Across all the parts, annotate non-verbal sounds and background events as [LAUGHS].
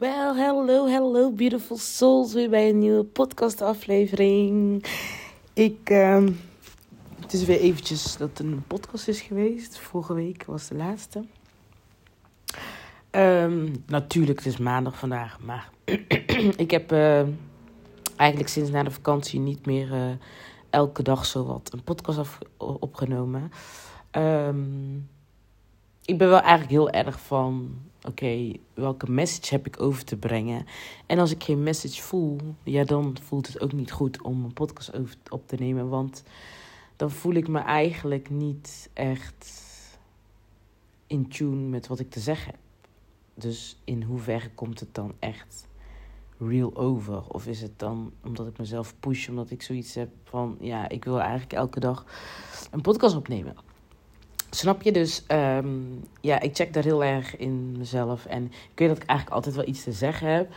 Well, hello, hello, beautiful souls. Weer bij een nieuwe podcastaflevering. Ik, ehm, het is weer eventjes dat een podcast is geweest. Vorige week was de laatste. Ehm, natuurlijk, het is maandag vandaag, maar [CLEARS THROAT] ik heb eh, eigenlijk sinds na de vakantie niet meer uh, elke dag zo wat een podcast af, opgenomen. Ehm, ik ben wel eigenlijk heel erg van oké, welke message heb ik over te brengen? En als ik geen message voel, ja, dan voelt het ook niet goed om een podcast op te nemen. Want dan voel ik me eigenlijk niet echt in tune met wat ik te zeggen heb. Dus in hoeverre komt het dan echt real over? Of is het dan omdat ik mezelf push, omdat ik zoiets heb van, ja, ik wil eigenlijk elke dag een podcast opnemen. Snap je? Dus um, ja, ik check daar heel erg in mezelf. En ik weet dat ik eigenlijk altijd wel iets te zeggen heb.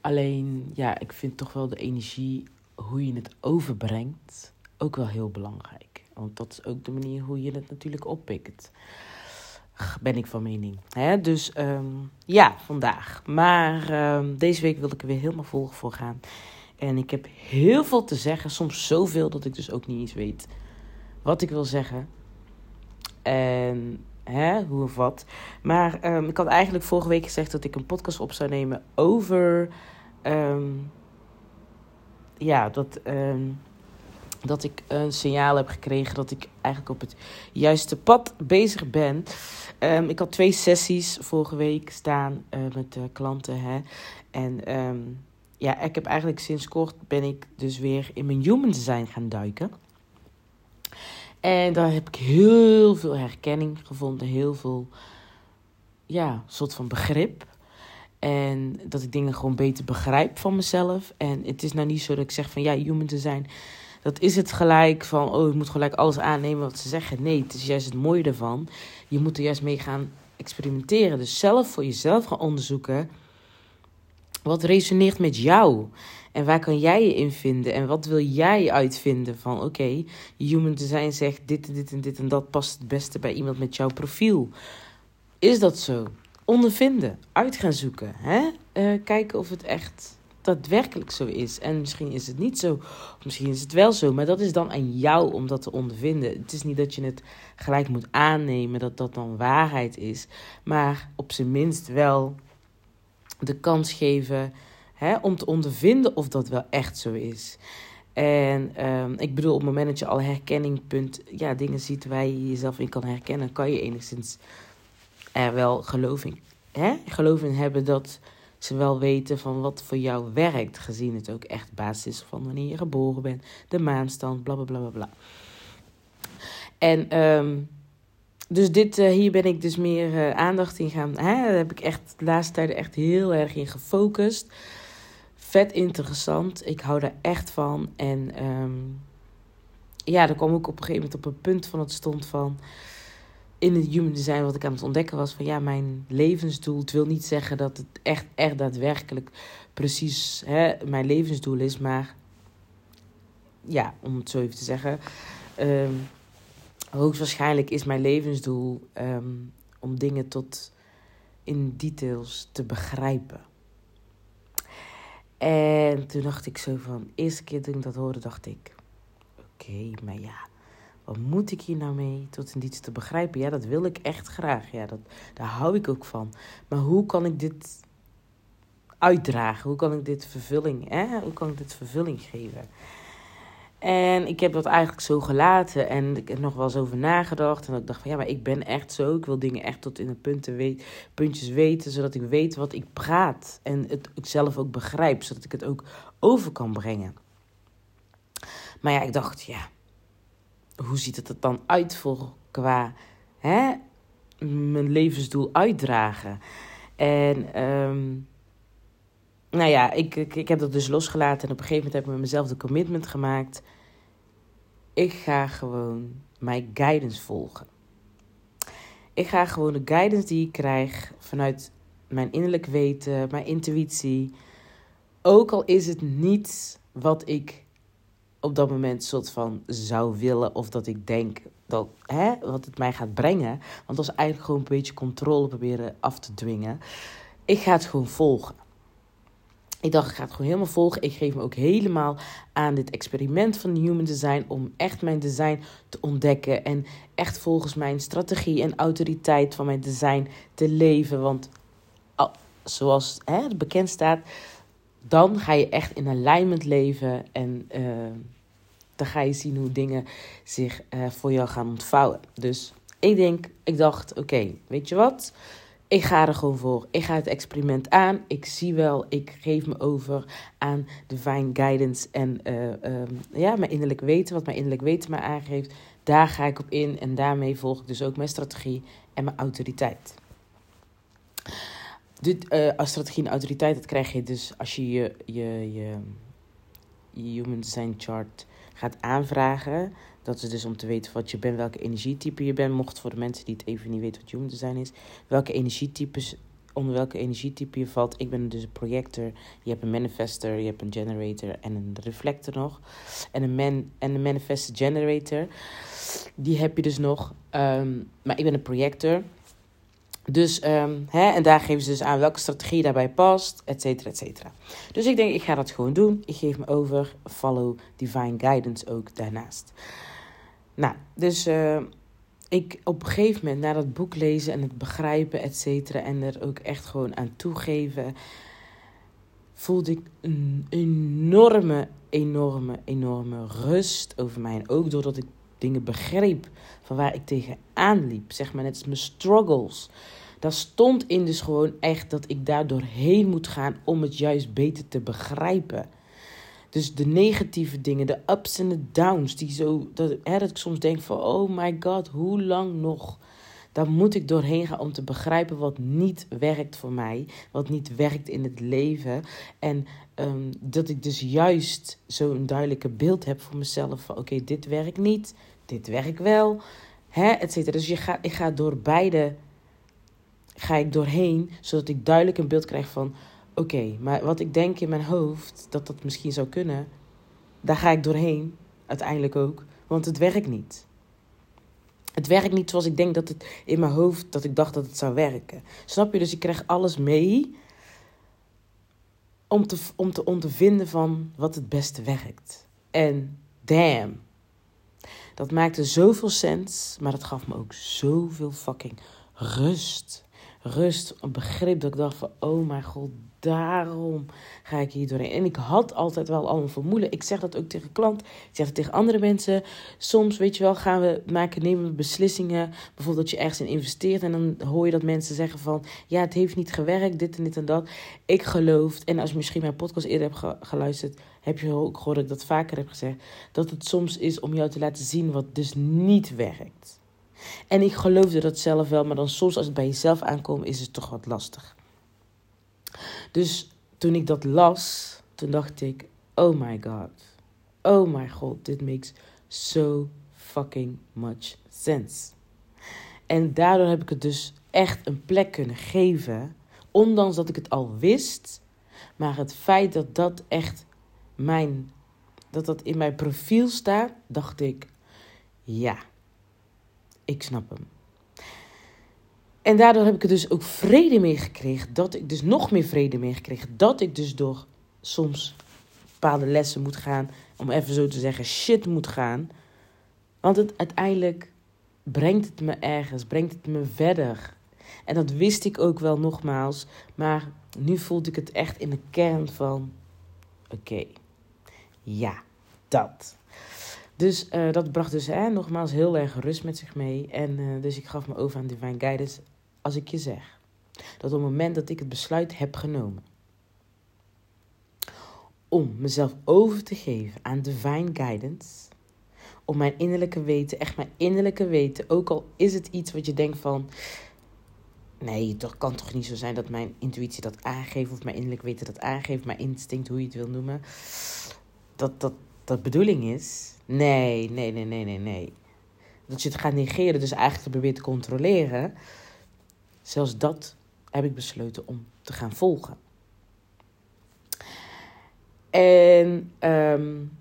Alleen, ja, ik vind toch wel de energie, hoe je het overbrengt, ook wel heel belangrijk. Want dat is ook de manier hoe je het natuurlijk oppikt. Ben ik van mening. Hè? Dus um, ja, vandaag. Maar um, deze week wil ik er weer helemaal vol voor gaan. En ik heb heel veel te zeggen. Soms zoveel dat ik dus ook niet eens weet wat ik wil zeggen. En hè, hoe of wat. Maar um, ik had eigenlijk vorige week gezegd dat ik een podcast op zou nemen over. Um, ja, dat, um, dat ik een signaal heb gekregen dat ik eigenlijk op het juiste pad bezig ben. ik had twee sessies vorige week staan uh, met klanten. Hè. En ja, ik heb eigenlijk sinds kort ben ik dus weer in mijn human design gaan duiken. En daar heb ik heel veel herkenning gevonden, heel veel, ja, soort van begrip. En dat ik dingen gewoon beter begrijp van mezelf. En het is nou niet zo dat ik zeg van ja, human te zijn. Dat is het gelijk van, oh, je moet gelijk alles aannemen wat ze zeggen. Nee, het is juist het mooie ervan. Je moet er juist mee gaan experimenteren. Dus zelf voor jezelf gaan onderzoeken. Wat resoneert met jou? En waar kan jij je in vinden? En wat wil jij uitvinden van oké, human design zegt dit en dit en dit en dat past het beste bij iemand met jouw profiel. Is dat zo? Ondervinden, uit gaan zoeken. Hè? Uh, kijken of het echt daadwerkelijk zo is. En misschien is het niet zo, misschien is het wel zo. Maar dat is dan aan jou om dat te ondervinden. Het is niet dat je het gelijk moet aannemen dat dat dan waarheid is. Maar op zijn minst wel de kans geven Hè, om te ondervinden of dat wel echt zo is. En um, ik bedoel, op het moment dat je al herkenningpunt, ja, dingen ziet waar je jezelf in kan herkennen, kan je enigszins er wel geloof in, hè? geloof in hebben dat ze wel weten van wat voor jou werkt, gezien het ook echt basis is van wanneer je geboren bent, de maanstand, bla bla bla bla bla. En um, dus dit, uh, hier ben ik dus meer uh, aandacht in gaan. Hè? Daar heb ik echt de laatste tijden echt heel erg in gefocust vet interessant. Ik hou daar echt van. En um, ja, daar kwam ik op een gegeven moment op een punt van het stond van. In het human design, wat ik aan het ontdekken was van ja, mijn levensdoel. Het wil niet zeggen dat het echt, echt daadwerkelijk precies hè, mijn levensdoel is. Maar ja, om het zo even te zeggen. Um, hoogstwaarschijnlijk is mijn levensdoel um, om dingen tot in details te begrijpen. En toen dacht ik zo van, eerste keer toen ik dat hoorde, dacht ik, oké, maar ja, wat moet ik hier nou mee tot in iets te begrijpen? Ja, dat wil ik echt graag. Ja, dat, daar hou ik ook van. Maar hoe kan ik dit uitdragen? Hoe kan ik dit vervulling, hè? Hoe kan ik dit vervulling geven? En ik heb dat eigenlijk zo gelaten. En ik heb nog wel eens over nagedacht. En ik dacht van ja, maar ik ben echt zo. Ik wil dingen echt tot in de punten puntjes weten. Zodat ik weet wat ik praat. En het ik zelf ook begrijp. Zodat ik het ook over kan brengen. Maar ja, ik dacht ja. Hoe ziet het er dan uit voor qua hè, mijn levensdoel uitdragen? En um, nou ja, ik, ik, ik heb dat dus losgelaten. En op een gegeven moment heb ik met mezelf de commitment gemaakt. Ik ga gewoon mijn guidance volgen. Ik ga gewoon de guidance die ik krijg vanuit mijn innerlijk weten, mijn intuïtie. Ook al is het niet wat ik op dat moment soort van zou willen of dat ik denk dat, hè, wat het mij gaat brengen. Want dat is eigenlijk gewoon een beetje controle proberen af te dwingen. Ik ga het gewoon volgen. Ik dacht, ik ga het gewoon helemaal volgen. Ik geef me ook helemaal aan dit experiment van Human Design. Om echt mijn design te ontdekken. En echt volgens mijn strategie en autoriteit van mijn design te leven. Want zoals hè, het bekend staat, dan ga je echt in alignment leven. En uh, dan ga je zien hoe dingen zich uh, voor jou gaan ontvouwen. Dus ik denk, ik dacht, oké, weet je wat? Ik ga er gewoon voor. Ik ga het experiment aan. Ik zie wel, ik geef me over aan divine guidance en uh, um, ja, mijn innerlijk weten, wat mijn innerlijk weten me aangeeft. Daar ga ik op in en daarmee volg ik dus ook mijn strategie en mijn autoriteit. Dit, uh, als strategie en autoriteit, dat krijg je dus als je je, je, je, je human design chart gaat aanvragen. Dat is dus om te weten wat je bent, welke energietype je bent. Mocht voor de mensen die het even niet weten wat human design is. Welke energietypes, onder welke energietype je valt. Ik ben dus een projector. Je hebt een manifester, je hebt een generator en een reflector nog. En een, man, en generator. Die heb je dus nog. Um, maar ik ben een projector. Dus, um, hè, en daar geven ze dus aan welke strategie daarbij past, et cetera, et cetera. Dus ik denk, ik ga dat gewoon doen. Ik geef me over, follow divine guidance ook daarnaast. Nou, dus uh, ik op een gegeven moment, na dat boek lezen en het begrijpen, et cetera, en er ook echt gewoon aan toegeven, voelde ik een enorme, enorme, enorme rust over mij. En ook doordat ik dingen begreep van waar ik tegenaan liep. Zeg maar net mijn struggles. Daar stond in dus gewoon echt dat ik daar doorheen moet gaan om het juist beter te begrijpen. Dus de negatieve dingen, de ups en de downs, die zo, dat, hè, dat ik soms denk van, oh my god, hoe lang nog? Daar moet ik doorheen gaan om te begrijpen wat niet werkt voor mij, wat niet werkt in het leven. En um, dat ik dus juist zo'n duidelijke beeld heb voor mezelf van, oké, dit werkt niet, dit werkt wel, hè, et cetera. Dus je gaat, ik ga door beide, ga ik doorheen, zodat ik duidelijk een beeld krijg van, oké, maar wat ik denk in mijn hoofd, dat dat misschien zou kunnen, daar ga ik doorheen, uiteindelijk ook, want het werkt niet. Het werkt niet zoals ik denk dat het in mijn hoofd, dat ik dacht dat het zou werken. Snap je? Dus ik krijg alles mee om te, om te, om te vinden van wat het beste werkt. En damn, dat maakte zoveel sens, maar dat gaf me ook zoveel fucking rust. Rust, een begrip dat ik dacht van, oh mijn god, daarom ga ik hier doorheen. En ik had altijd wel al een vermoeden. Ik zeg dat ook tegen klant, ik zeg het tegen andere mensen. Soms, weet je wel, gaan we maken, nemen we beslissingen. Bijvoorbeeld dat je ergens in investeert en dan hoor je dat mensen zeggen van, ja, het heeft niet gewerkt, dit en dit en dat. Ik geloof, en als je misschien mijn podcast eerder hebt geluisterd, heb je ook gehoord dat ik dat vaker heb gezegd, dat het soms is om jou te laten zien wat dus niet werkt. En ik geloofde dat zelf wel, maar dan soms als het bij jezelf aankomt, is het toch wat lastig. Dus toen ik dat las, toen dacht ik: oh my god. Oh my god, dit makes so fucking much sense. En daardoor heb ik het dus echt een plek kunnen geven, ondanks dat ik het al wist. Maar het feit dat dat echt mijn, dat dat in mijn profiel staat, dacht ik: ja, ik snap hem. En daardoor heb ik er dus ook vrede mee gekregen. Dat ik dus nog meer vrede mee gekregen. Dat ik dus door soms bepaalde lessen moet gaan. Om even zo te zeggen, shit moet gaan. Want het, uiteindelijk brengt het me ergens. Brengt het me verder. En dat wist ik ook wel nogmaals. Maar nu voelde ik het echt in de kern van... Oké, ja, dat. Dus uh, dat bracht dus hè, nogmaals heel erg rust met zich mee. En uh, dus ik gaf me over aan Divine Guidance als ik je zeg dat op het moment dat ik het besluit heb genomen om mezelf over te geven aan divine guidance, om mijn innerlijke weten, echt mijn innerlijke weten, ook al is het iets wat je denkt van, nee, dat kan toch niet zo zijn dat mijn intuïtie dat aangeeft of mijn innerlijk weten dat aangeeft, mijn instinct, hoe je het wil noemen, dat dat, dat bedoeling is. Nee, nee, nee, nee, nee, nee. Dat je het gaat negeren, dus eigenlijk te proberen te controleren. Zelfs dat heb ik besloten om te gaan volgen. En um,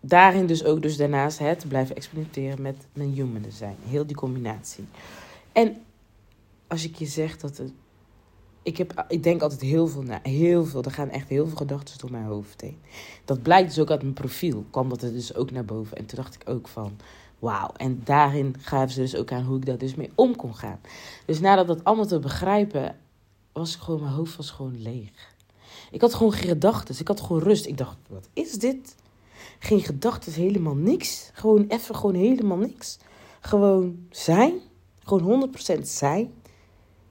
daarin dus ook dus daarnaast hè, te blijven experimenteren met mijn human design. Heel die combinatie. En als ik je zeg dat het ik, heb, ik denk altijd heel veel na. Heel veel. Er gaan echt heel veel gedachten door mijn hoofd heen. Dat blijkt dus ook uit mijn profiel. Kwam dat er dus ook naar boven. En toen dacht ik ook van... Wauw. En daarin gaven ze dus ook aan hoe ik daar dus mee om kon gaan. Dus nadat dat allemaal te begrijpen... Was ik gewoon... Mijn hoofd was gewoon leeg. Ik had gewoon geen gedachten. Ik had gewoon rust. Ik dacht, wat is dit? Geen gedachten, helemaal niks. Gewoon even, gewoon helemaal niks. Gewoon zijn. Gewoon 100% zijn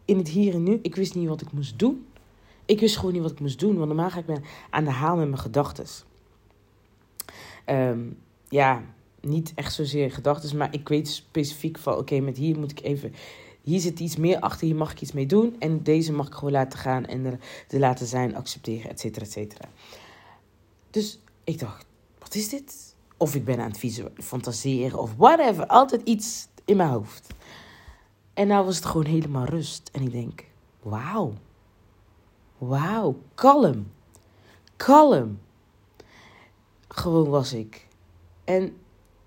in het hier en nu. Ik wist niet wat ik moest doen. Ik wist gewoon niet wat ik moest doen, want normaal ga ik me aan de haal met mijn gedachten. Ehm, ja, niet echt zozeer gedachten, maar ik weet specifiek van: oké, met hier moet ik even. Hier zit iets meer achter, hier mag ik iets mee doen. En deze mag ik gewoon laten gaan en er, er laten zijn, accepteren, et cetera, et cetera. Dus ik dacht: wat is dit? Of ik ben aan het fantaseren of whatever. Altijd iets in mijn hoofd. En nou was het gewoon helemaal rust. En ik denk, wauw. Wauw, kalm. Kalm. Gewoon was ik. En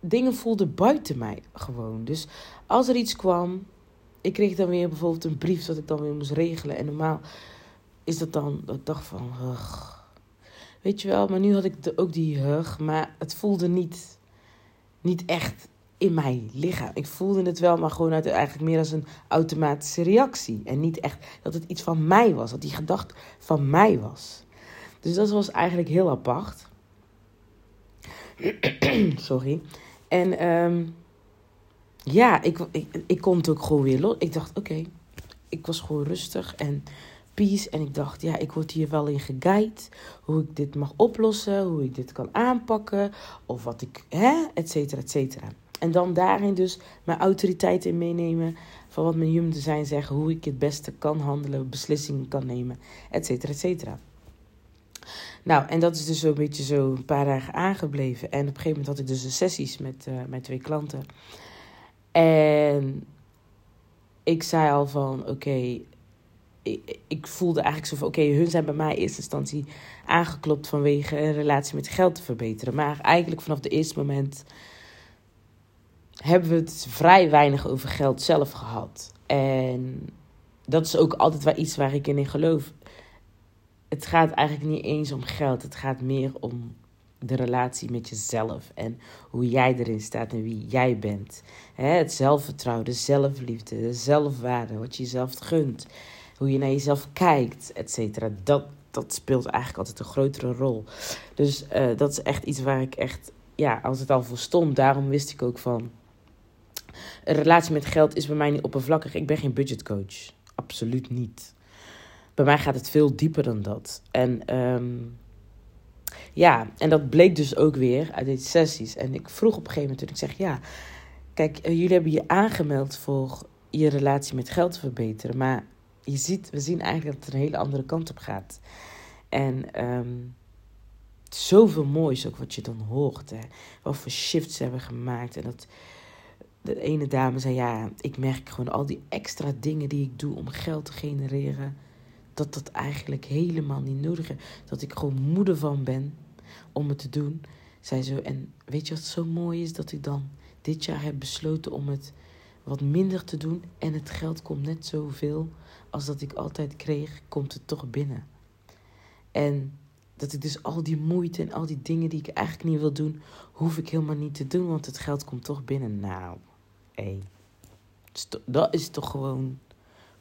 dingen voelden buiten mij gewoon. Dus als er iets kwam, ik kreeg dan weer bijvoorbeeld een brief dat ik dan weer moest regelen. En normaal is dat dan, dat dacht van, weet je wel, maar nu had ik ook die hug, maar het voelde niet, niet echt in mijn lichaam. Ik voelde het wel, maar gewoon uit, eigenlijk meer als een automatische reactie. En niet echt dat het iets van mij was, dat die gedachte van mij was. Dus dat was eigenlijk heel apart. [CLEARS THROAT] Sorry. En um, ja, ik, ik, ik kon het ook gewoon weer los. Ik dacht, oké, ik was gewoon rustig en peace. En ik dacht, ja, ik word hier wel in geguid. Hoe ik dit mag oplossen, hoe ik dit kan aanpakken. Of wat ik, hè, et cetera, et cetera. En dan daarin dus mijn autoriteit in meenemen. Van wat mijn human design zeggen. Hoe ik het beste kan handelen. Beslissingen kan nemen. Et cetera, et cetera. Nou, en dat is dus zo'n beetje zo een paar dagen aangebleven. En op een gegeven moment had ik dus de sessies met uh, mijn twee klanten. En ik zei al van, oké, ik, ik, voelde eigenlijk zo van, oké, hun zijn bij mij in eerste instantie aangeklopt vanwege een relatie met geld te verbeteren. Maar eigenlijk vanaf het eerste moment hebben we het vrij weinig over geld zelf gehad. En dat is ook altijd wel iets waar ik in, in geloof. Het gaat eigenlijk niet eens om geld. Het gaat meer om de relatie met jezelf. En hoe jij erin staat en wie jij bent. het zelfvertrouwen, de zelfliefde, de zelfwaarde. Wat je jezelf gunt. Hoe je naar jezelf kijkt, et cetera. Dat, dat speelt eigenlijk altijd een grotere rol. Dus uh, dat is echt iets waar ik echt... Ja, als het al voor stond. Daarom wist ik ook van een relatie met geld is bij mij niet oppervlakkig. Ik ben geen budgetcoach. Absoluut niet. Bij mij gaat het veel dieper dan dat. En um, ja, en dat bleek dus ook weer uit deze sessies. En ik vroeg op een gegeven moment, toen ik zeg, ja, kijk, eh, jullie hebben je aangemeld voor je relatie met geld te verbeteren. Maar je ziet, we zien eigenlijk dat het een hele andere kant op gaat. En um, zoveel moois ook wat je dan hoort. Hè. Wat voor shifts hebben gemaakt. En dat, de ene dame zei: Ja, ik merk gewoon al die extra dingen die ik doe om geld te genereren. Dat dat eigenlijk helemaal niet nodig is. Dat ik gewoon moeder van ben om het te doen. Zij zo. En weet je wat zo mooi is? Dat ik dan dit jaar heb besloten om het wat minder te doen. En het geld komt net zoveel als dat ik altijd kreeg, komt het toch binnen. En dat ik dus al die moeite en al die dingen die ik eigenlijk niet wil doen, hoef ik helemaal niet te doen, want het geld komt toch binnen. Nou, hé. Dat is toch gewoon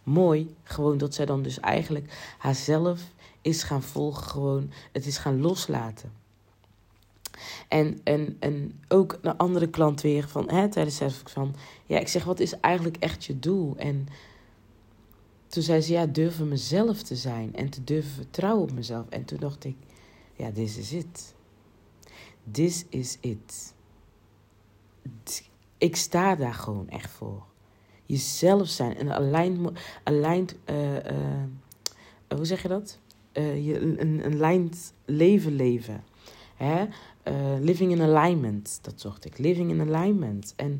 mooi. Gewoon dat zij dan dus eigenlijk haarzelf is gaan volgen. Gewoon het is gaan loslaten. En, en, en ook een andere klant weer van, hè, tijdens de van... Ja, ik zeg, wat is eigenlijk echt je doel? En toen zei ze, ja, durven mezelf te zijn. En te durven vertrouwen op mezelf. En toen dacht ik, ja, this is it. This is it ik sta daar gewoon echt voor. Jezelf zijn. En aligned, aligned uh, uh, hoe zeg je dat? Uh, je, een, een aligned leven leven. Hè? living in alignment, dat zocht ik. Living in alignment. En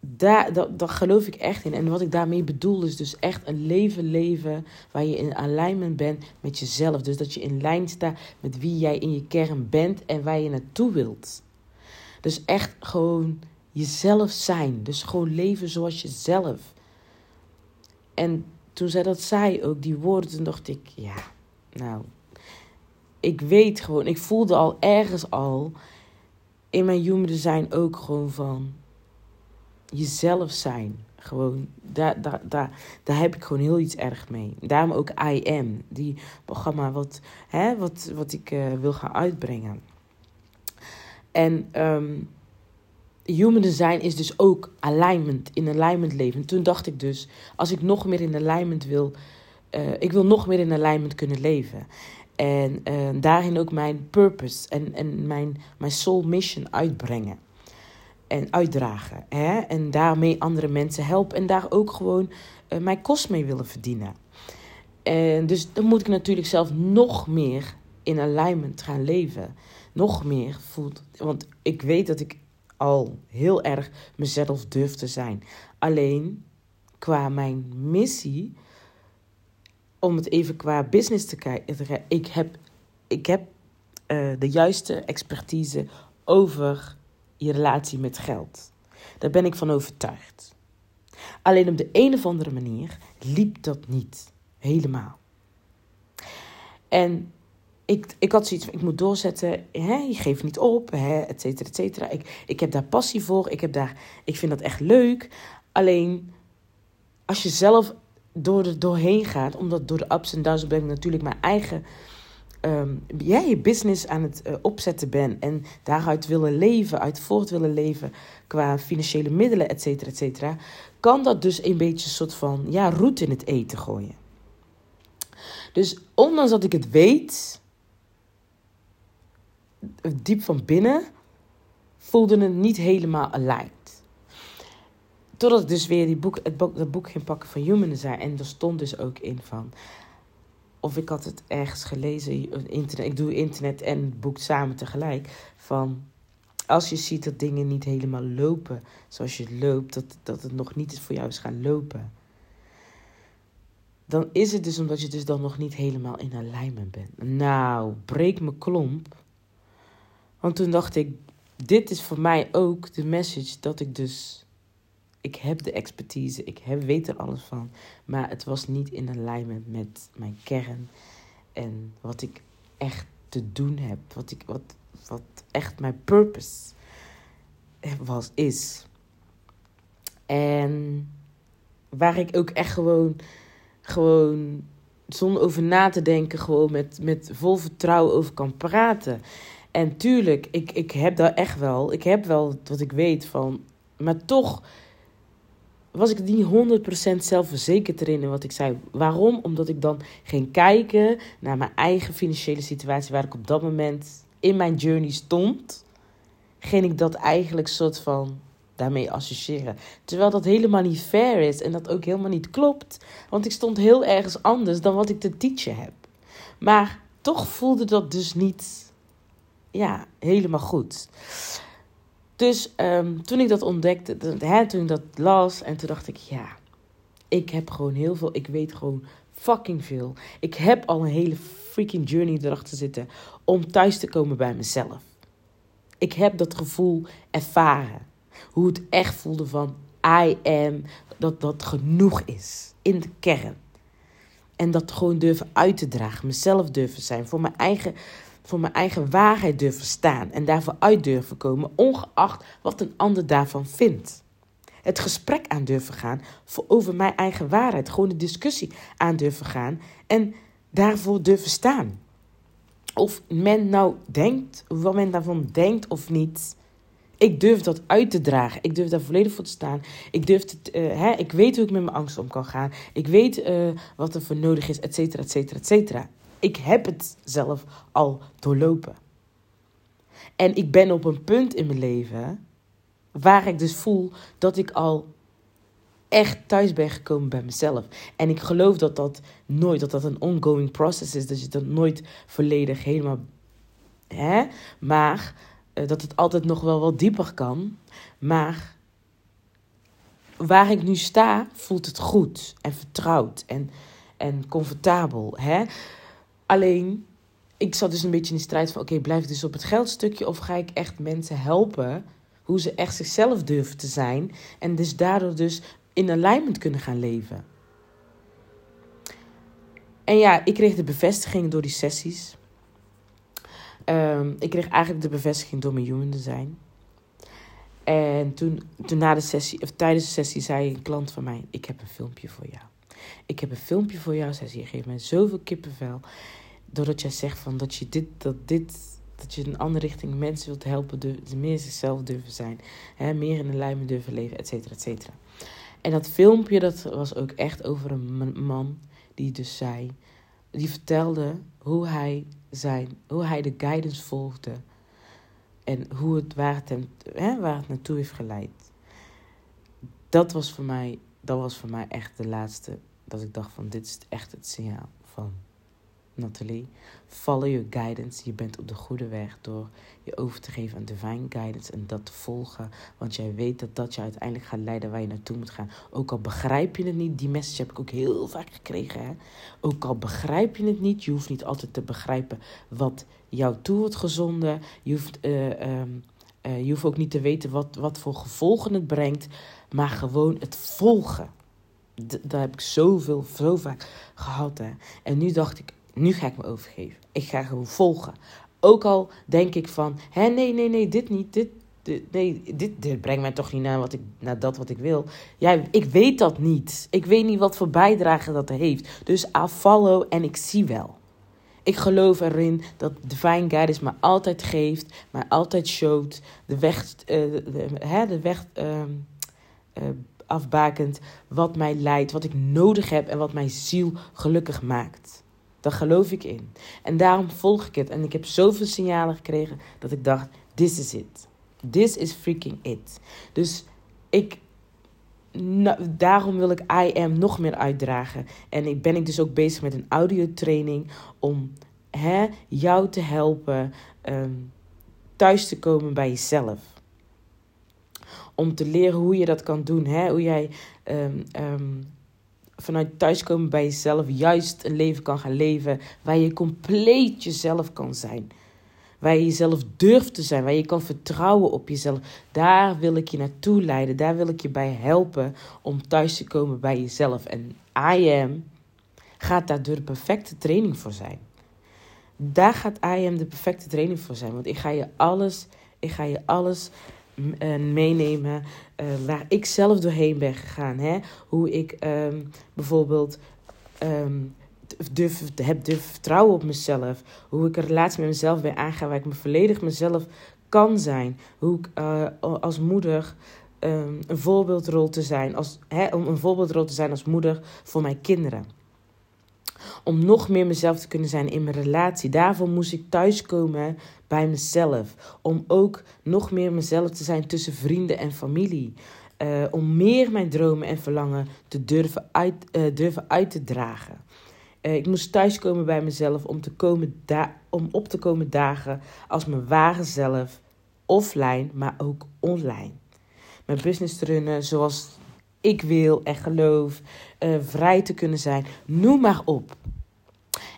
daar, dat, dat geloof ik echt in. En wat ik daarmee bedoel is dus echt een leven leven waar je in alignment bent met jezelf. Dus dat je in lijn staat met wie jij in je kern bent en waar je naartoe wilt. Dus echt gewoon jezelf zijn. Dus gewoon leven zoals jezelf. En toen zij dat zei, ook die woorden, dacht ik, ja, nou, ik weet gewoon, ik voelde al ergens al in mijn human design ook gewoon van jezelf zijn. Gewoon, daar, daar, daar, daar heb ik gewoon heel iets erg mee. Daarom ook I Am, die programma wat, hè, wat, wat ik uh, wil gaan uitbrengen. En um, human design is dus ook alignment, in alignment leven. Toen dacht ik dus, als ik nog meer in alignment wil, uh, ik wil nog meer in alignment kunnen leven. En uh, daarin ook mijn purpose en, en mijn, mijn soul mission uitbrengen. En uitdragen. Hè? En daarmee andere mensen helpen. En daar ook gewoon uh, mijn kost mee willen verdienen. En dus dan moet ik natuurlijk zelf nog meer in alignment gaan leven. Nog meer voelt. Want ik weet dat ik al heel erg mezelf durf te zijn. Alleen qua mijn missie, om het even qua business te kijken, ik heb, ik heb uh, de juiste expertise over je relatie met geld. Daar ben ik van overtuigd. Alleen op de een of andere manier liep dat niet helemaal. En ik, ik had zoiets van, ik moet doorzetten, hè, je geeft niet op, hè, et cetera, et cetera. Ik, ik heb daar passie voor, ik, heb daar, ik vind dat echt leuk. Alleen, als je zelf door doorheen gaat, omdat door de ups en downs ben ik natuurlijk mijn eigen... Um, jij je business aan het uh, opzetten bent en daaruit willen leven, uit voort willen leven qua financiële middelen, et cetera, et cetera, kan dat dus een beetje een soort van ja, roet in het eten gooien. Dus ondanks dat ik het weet, diep van binnen voelde het niet helemaal aligned. Totdat ik dus weer die boek, het boek, dat boek ging pakken van Human Design. En er stond dus ook in van... Of ik had het ergens gelezen, internet, ik doe internet en het boek samen tegelijk. Van als je ziet dat dingen niet helemaal lopen zoals je loopt, dat, dat het nog niet voor jou is gaan lopen. Dan is het dus omdat je dus dan nog niet helemaal in alignment bent. Nou, breek me klomp. Want toen dacht ik, dit is voor mij ook de message dat ik dus... Ik heb de expertise, ik heb, weet er alles van. Maar het was niet in alignment met mijn kern. En wat ik echt te doen heb. Wat, ik, wat, wat echt mijn purpose was, is. En waar ik ook echt gewoon, gewoon zonder over na te denken, gewoon met, met vol vertrouwen over kan praten. En tuurlijk, ik, ik heb daar echt wel. Ik heb wel wat ik weet van. Maar toch was ik niet 100% zelfverzekerd erin in wat ik zei. Waarom? Omdat ik dan ging kijken naar mijn eigen financiële situatie, waar ik op dat moment in mijn journey stond. Ging ik dat eigenlijk soort van daarmee associëren. Terwijl dat helemaal niet fair is en dat ook helemaal niet klopt. Want ik stond heel ergens anders dan wat ik te teachen heb. Maar toch voelde dat dus niet ja, helemaal goed. Dus um, toen ik dat ontdekte, hè, toen ik dat las, en toen dacht ik, ja, ik heb gewoon heel veel, ik weet gewoon fucking veel. Ik heb al een hele freaking journey erachter zitten om thuis te komen bij mezelf. Ik heb dat gevoel ervaren. Hoe het echt voelde van I am, dat dat genoeg is in de kern. En dat gewoon durven uit te dragen, mezelf durven zijn, voor mijn eigen voor mijn eigen waarheid durven staan en daarvoor uit durven komen, ongeacht wat een ander daarvan vindt. Het gesprek aan durven gaan voor over mijn eigen waarheid, gewoon de discussie aan durven gaan en daarvoor durven staan. Of men nou denkt, wat men daarvan denkt of niet. Ik durf dat uit te dragen. Ik durf daar volledig voor te staan. Ik, durf het, uh, hè, ik weet hoe ik met mijn angst om kan gaan. Ik weet uh, wat er voor nodig is, et cetera, et cetera, et cetera. Ik heb het zelf al doorlopen. En ik ben op een punt in mijn leven waar ik dus voel dat ik al echt thuis ben gekomen bij mezelf. En ik geloof dat dat nooit, dat dat een ongoing process is. Dat je dat nooit volledig helemaal. Hè? Maar uh, dat het altijd nog wel wat dieper kan. Maar waar ik nu sta, voelt het goed en vertrouwd en, en comfortabel. Hè? Alleen, ik zat dus een beetje in de strijd van: oké, blijf dus op het geldstukje of ga ik echt mensen helpen hoe ze echt zichzelf durven te zijn en dus daardoor dus in alignment kunnen gaan leven? En ja, ik kreeg de bevestiging door die sessies. Ehm, ik kreeg eigenlijk de bevestiging door mijn human design. En toen, toen na de sessie, of tijdens de sessie, zei een klant van mij: Ik heb een filmpje voor jou. Ik heb een filmpje voor jou. Zei ze: Je geeft mij zoveel kippenvel. Doordat jij zegt van dat je dit, dat dit, dat je in een andere richting mensen wilt helpen, de, meer zichzelf durven zijn. Hè, meer in de lijmen durven leven, et cetera, et cetera. En dat filmpje, dat was ook echt over een man die dus zei, die vertelde hoe hij zijn, hoe hij de guidance volgde en hoe het, waar, het hè, waar het naartoe heeft geleid. Dat was voor mij, dat was voor mij echt de laatste, dat ik dacht van dit is echt het signaal van Nathalie. Follow your guidance. Je bent op de goede weg door je over te geven aan divine guidance en dat te volgen. Want jij weet dat dat je uiteindelijk gaat leiden waar je naartoe moet gaan. Ook al begrijp je het niet, die message heb ik ook heel vaak gekregen. Hè? Ook al begrijp je het niet, je hoeft niet altijd te begrijpen wat jou toe wordt gezonden. Je hoeft, uh, je hoeft ook niet te weten wat, wat voor gevolgen het brengt, maar gewoon het volgen. Daar heb ik zoveel, zo vaak gehad. Hè? En nu dacht ik, nu ga ik me overgeven. Ik ga gewoon volgen. Ook al denk ik van, hé, nee, nee, nee, dit niet, dit, nee, dit, brengt mij toch niet naar, wat ik, naar dat wat ik wil. Ja, ik weet dat niet. Ik weet niet wat voor bijdrage dat heeft. Dus I en ik zie wel. Ik geloof erin dat Divine Guidance me altijd geeft, mij altijd showt, de weg, de, hè, de weg uh, uh, afbakend, wat mij leidt, wat ik nodig heb en wat mijn ziel gelukkig maakt. Daar geloof ik in. En daarom volg ik het. En ik heb zoveel signalen gekregen dat ik dacht: this is it. This is freaking it. Dus ik. daarom wil ik I am nog meer uitdragen. En ik ben ik dus ook bezig met een audiotraining om hè, jou te helpen um, thuis te komen bij jezelf. Om te leren hoe je dat kan doen. Hè? Hoe jij um, um, vanuit thuiskomen bij jezelf juist een leven kan gaan leven waar je compleet jezelf kan zijn. Waar je jezelf durft te zijn, waar je kan vertrouwen op jezelf. Daar wil ik je naartoe leiden. Daar wil ik je bij helpen om thuis te komen bij jezelf. En I am gaat daar de perfecte training voor zijn. Daar gaat I am de perfecte training voor zijn. Want ik ga je alles, ik ga je alles uh, meenemen uh, waar ik zelf doorheen ben gegaan. Hè? Hoe ik um, bijvoorbeeld um, durf, heb durf vertrouwen op mezelf. Hoe ik een relatie met mezelf ben aangaan waar ik me volledig mezelf kan zijn. Hoe ik uh, als moeder um, een voorbeeldrol te zijn. Als, hè, om een voorbeeldrol te zijn als moeder voor mijn kinderen. Om nog meer mezelf te kunnen zijn in mijn relatie. Daarvoor moest ik thuiskomen bij mezelf. Om ook nog meer mezelf te zijn tussen vrienden en familie. Uh, om meer mijn dromen en verlangen te durven uit, uh, durven uit te dragen. Uh, ik moest thuiskomen bij mezelf om, te komen om op te komen dagen als mijn ware zelf. Offline, maar ook online. Mijn business te runnen zoals ik wil en geloof. vrij te kunnen zijn. Noem maar op.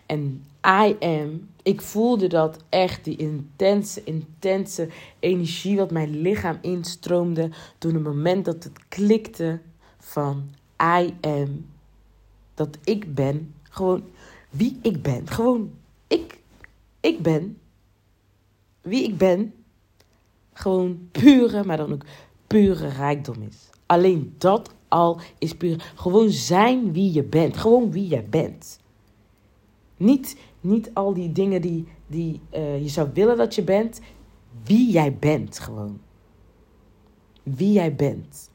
En I am, ik voelde dat echt, die intense, intense energie wat mijn lichaam instroomde. Toen het moment dat het klikte van I am. Dat ik ben, gewoon wie ik ben. Gewoon ik, ik ben wie ik ben. Gewoon pure, maar dan ook pure rijkdom is. Alleen dat al is puur. Gewoon zijn wie je bent. Gewoon wie jij bent. Niet, niet al die dingen die, die uh, je zou willen dat je bent. Wie jij bent gewoon. Wie jij bent.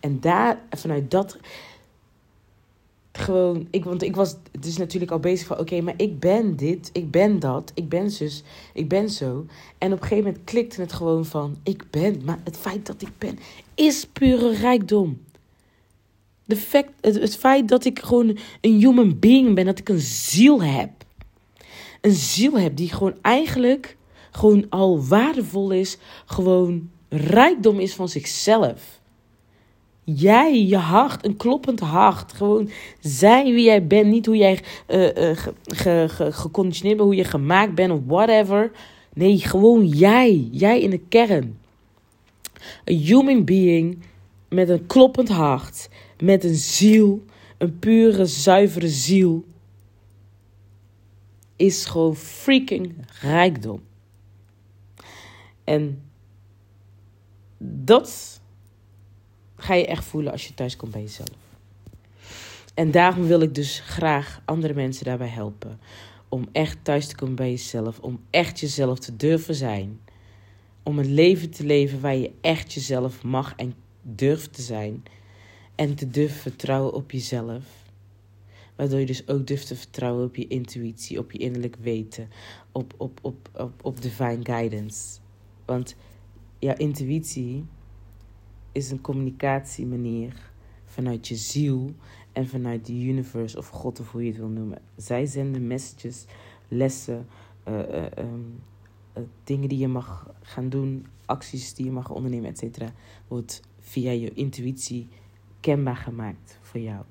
En daar, vanuit dat. Gewoon, ik, want ik was dus natuurlijk al bezig van: oké, maar ik ben dit, ik ben dat, ik ben zus, ik ben zo. En op een gegeven moment klikte het gewoon van: ik ben, maar het feit dat ik ben, is pure rijkdom. Het, feit dat ik gewoon een human being ben, dat ik een ziel heb. Een ziel heb die gewoon eigenlijk gewoon al waardevol is, gewoon rijkdom is van zichzelf. Jij, je hart, een kloppend hart. Gewoon zijn wie jij bent. Niet hoe jij uh, uh, geconditioneerd bent, hoe je gemaakt bent of whatever. Nee, gewoon jij. Jij in de kern. Een human being met een kloppend hart met een ziel, een pure, zuivere ziel. is gewoon freaking rijkdom. En dat ga je echt voelen als je thuis komt bij jezelf. En daarom wil ik dus graag andere mensen daarbij helpen. Om echt thuis te komen bij jezelf. Om echt jezelf te durven zijn. Om een leven te leven waar je echt jezelf mag en durft te zijn. En te durven vertrouwen op jezelf. Waardoor je dus ook durft te vertrouwen op je intuïtie, op je innerlijk weten, op, op, op, op, op divine guidance. Want jouw intuïtie is een communicatiemanier vanuit je ziel en vanuit de universe of God of hoe je het wil noemen. Zij zenden messages, lessen, uh, uh, dingen die je mag gaan doen, acties die je mag ondernemen, et cetera. Wordt via je intuïtie kenbaar gemaakt voor jou.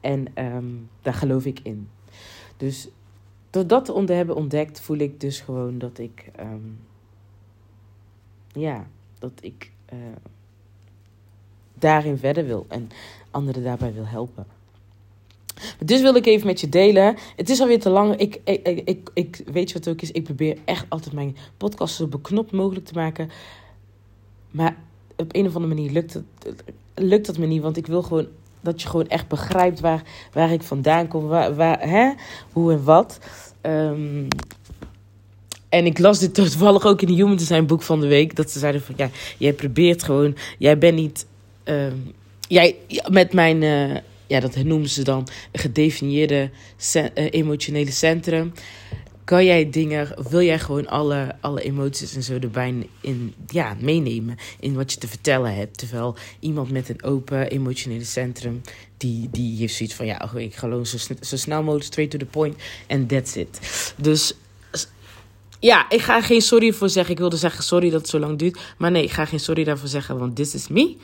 En um, daar geloof ik in. Dus door dat te hebben ontdekt, voel ik dus gewoon dat ik, um, ja, dat ik uh, daarin verder wil en anderen daarbij wil helpen. Dus wil ik even met je delen. Het is alweer te lang. Ik, ik, ik, ik, weet je wat het ook is? Ik probeer echt altijd mijn podcast zo beknopt mogelijk te maken. Maar op een of andere manier lukt het, lukt dat me niet. Want ik wil gewoon dat je gewoon echt begrijpt waar, waar ik vandaan kom. Waar, waar, hè? Hoe en wat. Um, en ik las dit toevallig ook in de Human Design boek van de week. Dat ze zeiden van ja, jij probeert gewoon. Jij bent niet. Um, jij met mijn. Uh, ja, dat noemen ze dan gedefinieerde uh, emotionele centrum kan jij dingen, wil jij gewoon alle, alle emoties en zo erbij in, ja, meenemen in wat je te vertellen hebt. Terwijl iemand met een open emotionele centrum, die, die heeft zoiets van, ja, ik ga gewoon zo, zo snel mogelijk straight to the point en that's it. Dus ja, ik ga geen sorry voor zeggen. Ik wilde zeggen sorry dat het zo lang duurt. Maar nee, ik ga geen sorry daarvoor zeggen, want this is me.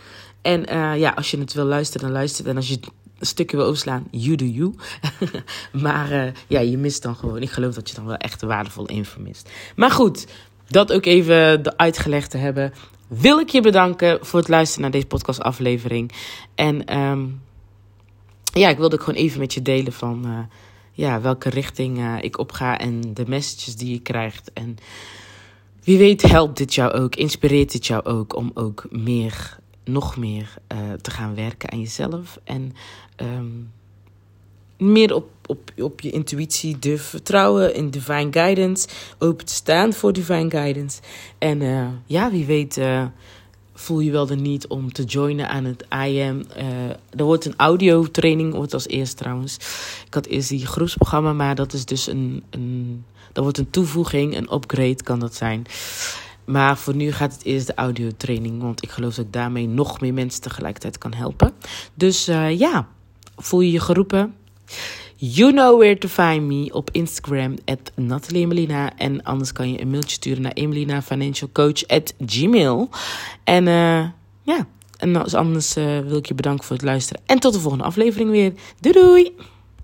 En uh, ja, als je het wil luisteren, dan luister. En als je een stukje wil overslaan, you do you. [LAUGHS] maar uh, ja, je mist dan gewoon. Ik geloof dat je dan wel echt waardevol info mist. Maar goed, dat ook even uitgelegd te hebben. Wil ik je bedanken voor het luisteren naar deze podcastaflevering. En um, ja, ik wilde ook gewoon even met je delen van uh, ja, welke richting uh, ik opga en de messages die je krijgt. En wie weet helpt dit jou ook, inspireert dit jou ook om ook meer nog meer te gaan werken aan jezelf. En um, meer op, op, op je intuïtie durven vertrouwen in divine guidance. Open te staan voor divine guidance. En uh, ja, wie weet. Uh, voel je wel de niet om te joinen aan het IM. Uh, er wordt een audiotraining, wordt als eerst trouwens. Ik had eerst die groepsprogramma, maar dat is dus een, een... Wordt een toevoeging, een upgrade kan dat zijn. Maar voor nu gaat het eerst de audiotraining. Want ik geloof dat ik daarmee nog meer mensen tegelijkertijd kan helpen. Dus ja, voel je je geroepen? You know where to find me op Instagram, at Nathalie Emelina. En anders kan je een mailtje sturen naar emelinafinancialcoach at gmail. En uh, ja, en anders uh, wil ik je bedanken voor het luisteren. En tot de volgende aflevering weer. Doei doei!